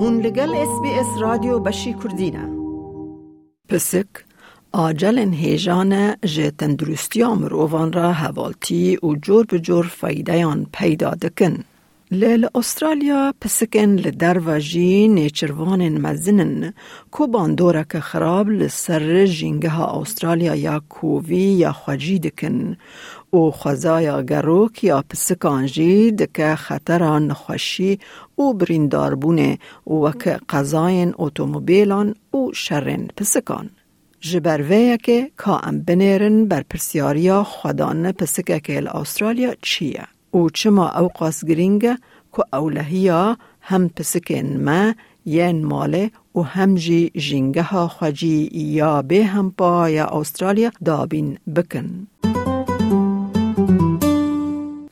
هون لگل اس بی اس رادیو بشی کردینه پسک آجل هیجان جه تندرستی مروان را حوالتی و جور به جور فایده پیدا دکن. لیل استرالیا پسکن لدر و جی نیچروان مزنن کو باندورا که خراب لسر جینگه ها استرالیا یا کووی یا خواجی دکن و خوزایا گروک یا پسکان جی دکه خطران نخوشی و بریندار بونه و که قضاین اتومبیلان و شرن پسکان. جبروه که که ام بنیرن بر پرسیاریا خودان پسکه که استرالیا چیه؟ و چما اوقاس گرینگه که اولهیا هم پسکن ما ین ماله و هم جی جنگه ها خواجی یا به هم پا یا استرالیا دابین بکن.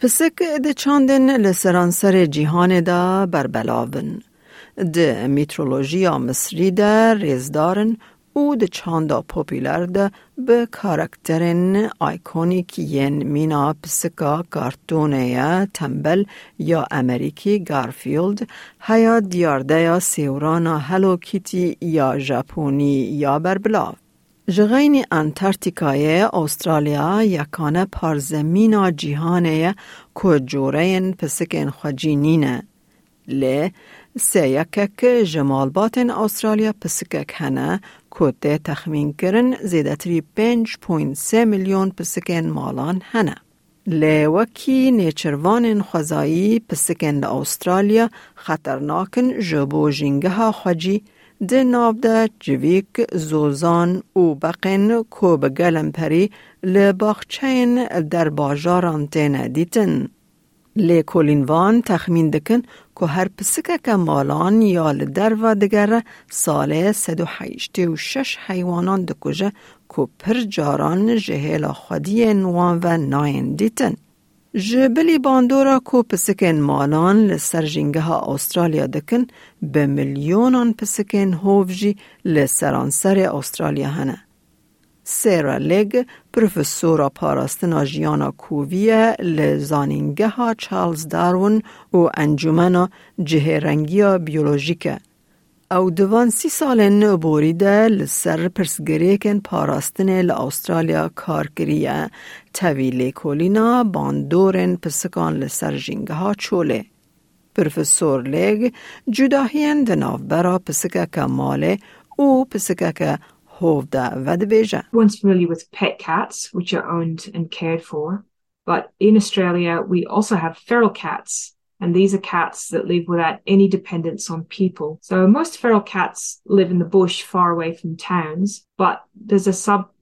پسک ده چاندن لسرانسر جیهان دا بربلاون. ده میترولوژی مصری دا ریزدارن او د چاندا پوپیلر ده به کارکترین آیکونیک ین مینا پسکا کارتونه تنبل یا امریکی گارفیلد هیا دیارده یا سیورانا هلو کیتی یا ژاپنی یا بربلاو. جغین انتارکتیکای استرالیا یکانه پارزمینا جیهانه که جورین پسکن خجینینه. لی سیکک جمالبات استرالیا پسکک هنه کته تخمین کرن زیدتری 5.3 میلیون پسکن مالان هنه. لی وکی نیچروان خوزایی پسکن استرالیا خطرناکن جبو جنگه ها خجی ده ناو ده جویک زوزان و بقین کو بگلم پری لباخچین در باجاران تینه دیتن. لی کولینوان تخمین دکن که هر پسکه که مالان یا لدر و دگر سال 186 حیوانان دکوژه که پر جاران جهیل خودی نوان و ناین دیتن. جبلی باندورا کو پسکن مالان لسر جنگه ها استرالیا دکن به میلیونان پسکن هوفجی لسرانسر استرالیا هنه. سیرا لگ پروفسورا پاراستنا جیانا کوویه لزانینگه ها چارلز دارون و انجمنا جهرنگیا بیولوژیکه. او دوان سی سال نو بوریده لسر پرسگریکن پاراستن لأسترالیا کار کریه تویلی کولینا باندورن پسکان لسر جنگه ها چوله. پروفسور لیگ جداهین دناف برا پسکه که ماله او پسکه که Everyone's familiar with pet cats, which are owned and cared for. But in Australia, we also have feral cats. And these are cats that live without any dependence on people. So most feral cats live in the bush far away from towns, but there's a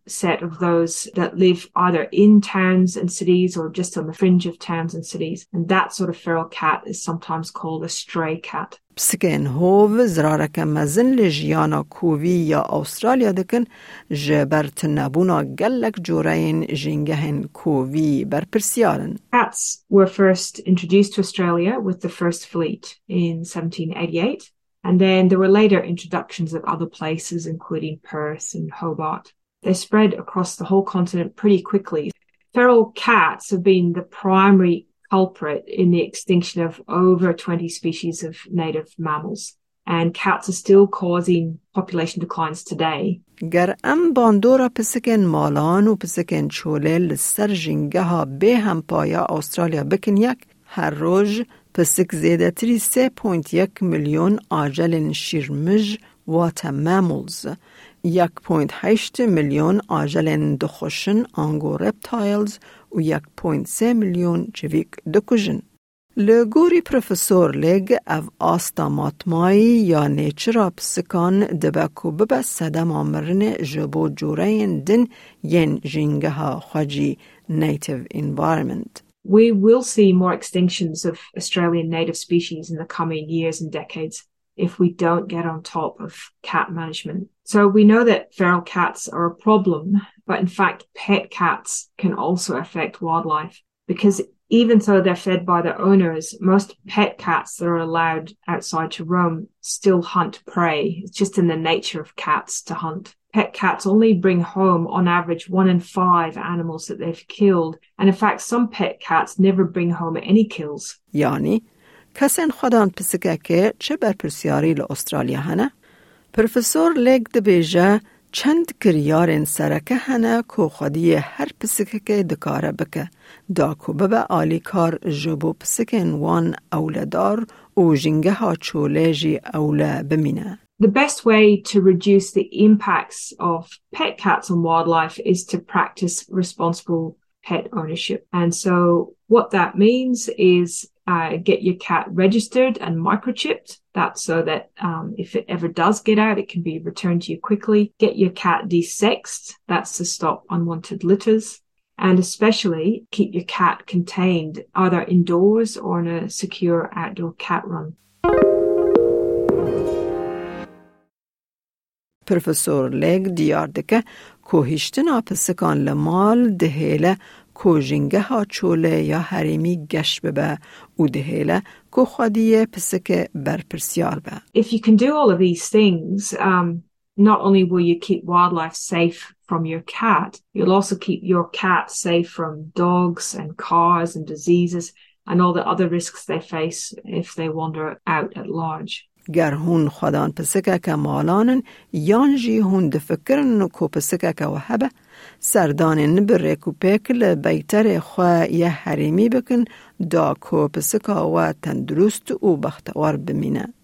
subset of those that live either in towns and cities or just on the fringe of towns and cities. And that sort of feral cat is sometimes called a stray cat. پسکن هوو زرارک مزن لجیانا کووی یا استرالیا دکن جبرت نبونا گلک جورین جنگهن کووی بر پرسیارن. Cats were first introduced to Australia with the first fleet in 1788. And then there were later introductions at other places, including Perth and Hobart. they spread across the whole continent pretty quickly. Feral cats have been the primary culprit in the extinction of over 20 species of native mammals. And cats are still causing population declines today. گرم باندورا پسکن مالان و پسکن چوله لسر جنگه ها به هم پایا استرالیا بکن یک هر روز پسک زیده تری 3.1 میلیون آجل شیرمج و مامولز 1.8 میلیون آجل دخوشن آنگو رپتایلز و 1.3 میلیون چویک دکوژن. لگوری پروفسور لگ او آستا ماتمایی یا نیچرا پسکان دبکو ببه سدم آمرن جبو جوره دن ین جنگه ها خواجی نیتیو انوارمند. We will see more extinctions of Australian native species in the coming years and decades. If we don't get on top of cat management. So we know that feral cats are a problem, but in fact, pet cats can also affect wildlife because even though they're fed by their owners, most pet cats that are allowed outside to roam still hunt prey. It's just in the nature of cats to hunt. Pet cats only bring home on average one in five animals that they've killed. And in fact, some pet cats never bring home any kills. Yani کەسێن پسکه که چه بر بەرپرسیاری لە ئوسترالیا هەنە؟ پرفسۆر لێک دەبێژە چەند کریارên سەرەکە هەنە کۆخۆدیە هەر پسکەکەی دکارە بکە، که ببە ئالیکار ji بۆ پسکên wan ئەولەدار و ژینگەها چۆلێژی ئەولە بمینە. The best way to reduce the impacts of pet cats on wildlife is to practice responsible pet ownership. And so, what that means is uh, get your cat registered and microchipped. That's so that um, if it ever does get out, it can be returned to you quickly. Get your cat desexed. That's to stop unwanted litters. And especially keep your cat contained either indoors or in a secure outdoor cat run. پروفسور لگ دیار دکه کوهیشتنا پسکان لمال دهیله کوژینگه ها چوله یا گشت ببه او دهیله کو خودیه پسک برپرسیار به. If you can do all of these things, um, not only will you keep wildlife safe from your cat, you'll also keep your cat safe from dogs and cars and diseases and all the other risks they face if they wander out at large. گر هون خودان پسکه که مالانن یان جی هون دفکرن کو پسکه که وحبه سردان نبره کو پیکل بیتر خواه یه حریمی بکن دا کو پسکه و تندرست و بختوار بمینه.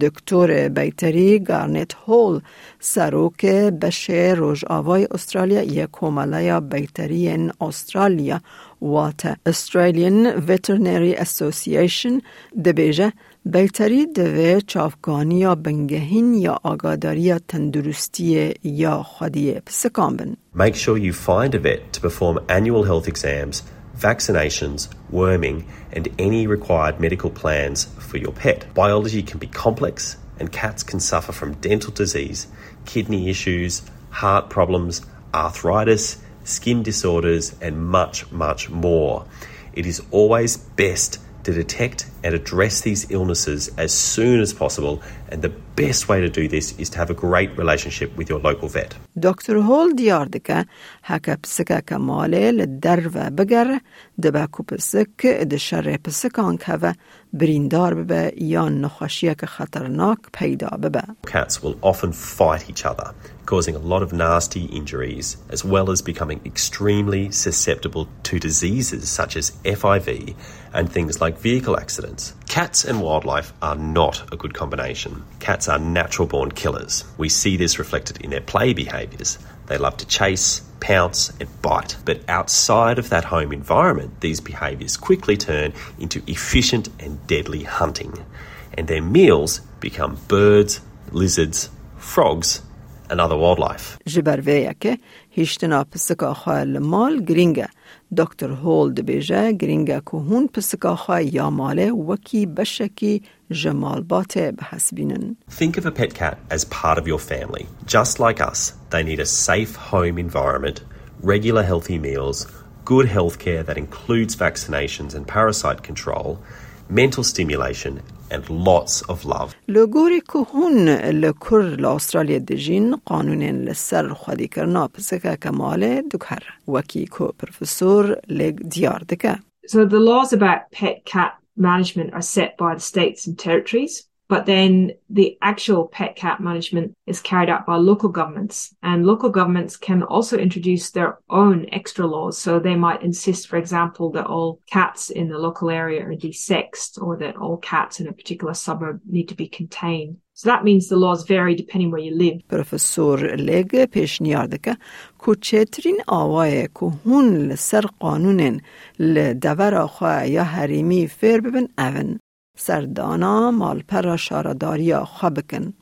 دکتر بیتری گارنت هول سروک بشه روژ آوای استرالیا یک کومالایا بیتری ان استرالیا وات Australian Veterinary Association دبیجه بیتری دوه چافگانی یا بنگهین یا آگاداری تندرستی یا خودی پسکان بن. Make sure you find a vet to perform annual health exams, vaccinations, worming, and any required medical plans for your pet. Biology can be complex, and cats can suffer from dental disease, kidney issues, heart problems, arthritis, skin disorders, and much, much more. It is always best to detect and address these illnesses as soon as possible. And the best way to do this is to have a great relationship with your local vet. دکتر هول دیار دکه هکا پسکه که ماله لدر و بگر دبا کو پسک ده شر پسکان که و بریندار ببه یا نخوشیه که خطرناک پیدا ببه. Cats will often fight each other, causing a lot of nasty injuries, as well as becoming extremely susceptible to diseases such as FIV and things like vehicle accidents. Cats and wildlife are not a good combination. Cats are natural born killers. We see this reflected in their play behaviours. They love to chase, pounce, and bite. But outside of that home environment, these behaviours quickly turn into efficient and deadly hunting. And their meals become birds, lizards, frogs, and other wildlife. جبرویه که هیشتنا پسکا خواه لمال گرینگه دکتر هول دبیجه گرینگه که هون پسکا خواه یا ماله وکی بشکی جمال باته بحسبینن. Think of a pet cat as part of your family. Just like us, they need a safe home environment, regular healthy meals, good healthcare that includes vaccinations and parasite control, mental stimulation, and lots of love. لگوری که هون لکر لأسترالیا دجین قانون لسر خودی کرنا پسکا کماله دکر وکی که پروفسور لگ دیار دکه. So the laws about pet cat management are set by the states and territories. But then the actual pet cat management is carried out by local governments and local governments can also introduce their own extra laws. So they might insist, for example, that all cats in the local area are desexed or that all cats in a particular suburb need to be contained. So that means the laws vary depending where you live. Professor Legge پیش kuchetrin دکه kuhun ser آوای le هون لسر قانونن لدور آخوا سردانا مالپرا شارداریا خواه بکن.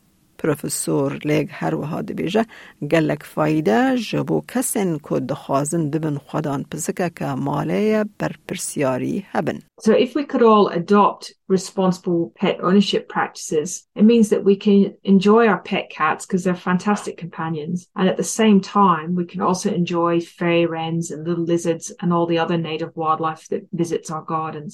پروفسور لیگ هر وها دبیجه گلک فایده جبو کسین که دخوازن ببن خودان پسکه که ماله بر پرسیاری هبن. So if we could all adopt responsible pet ownership practices, it means that we can enjoy our pet cats because they're fantastic companions. And at the same time, we can also enjoy fairy wrens and little lizards and all the other native wildlife that visits our gardens.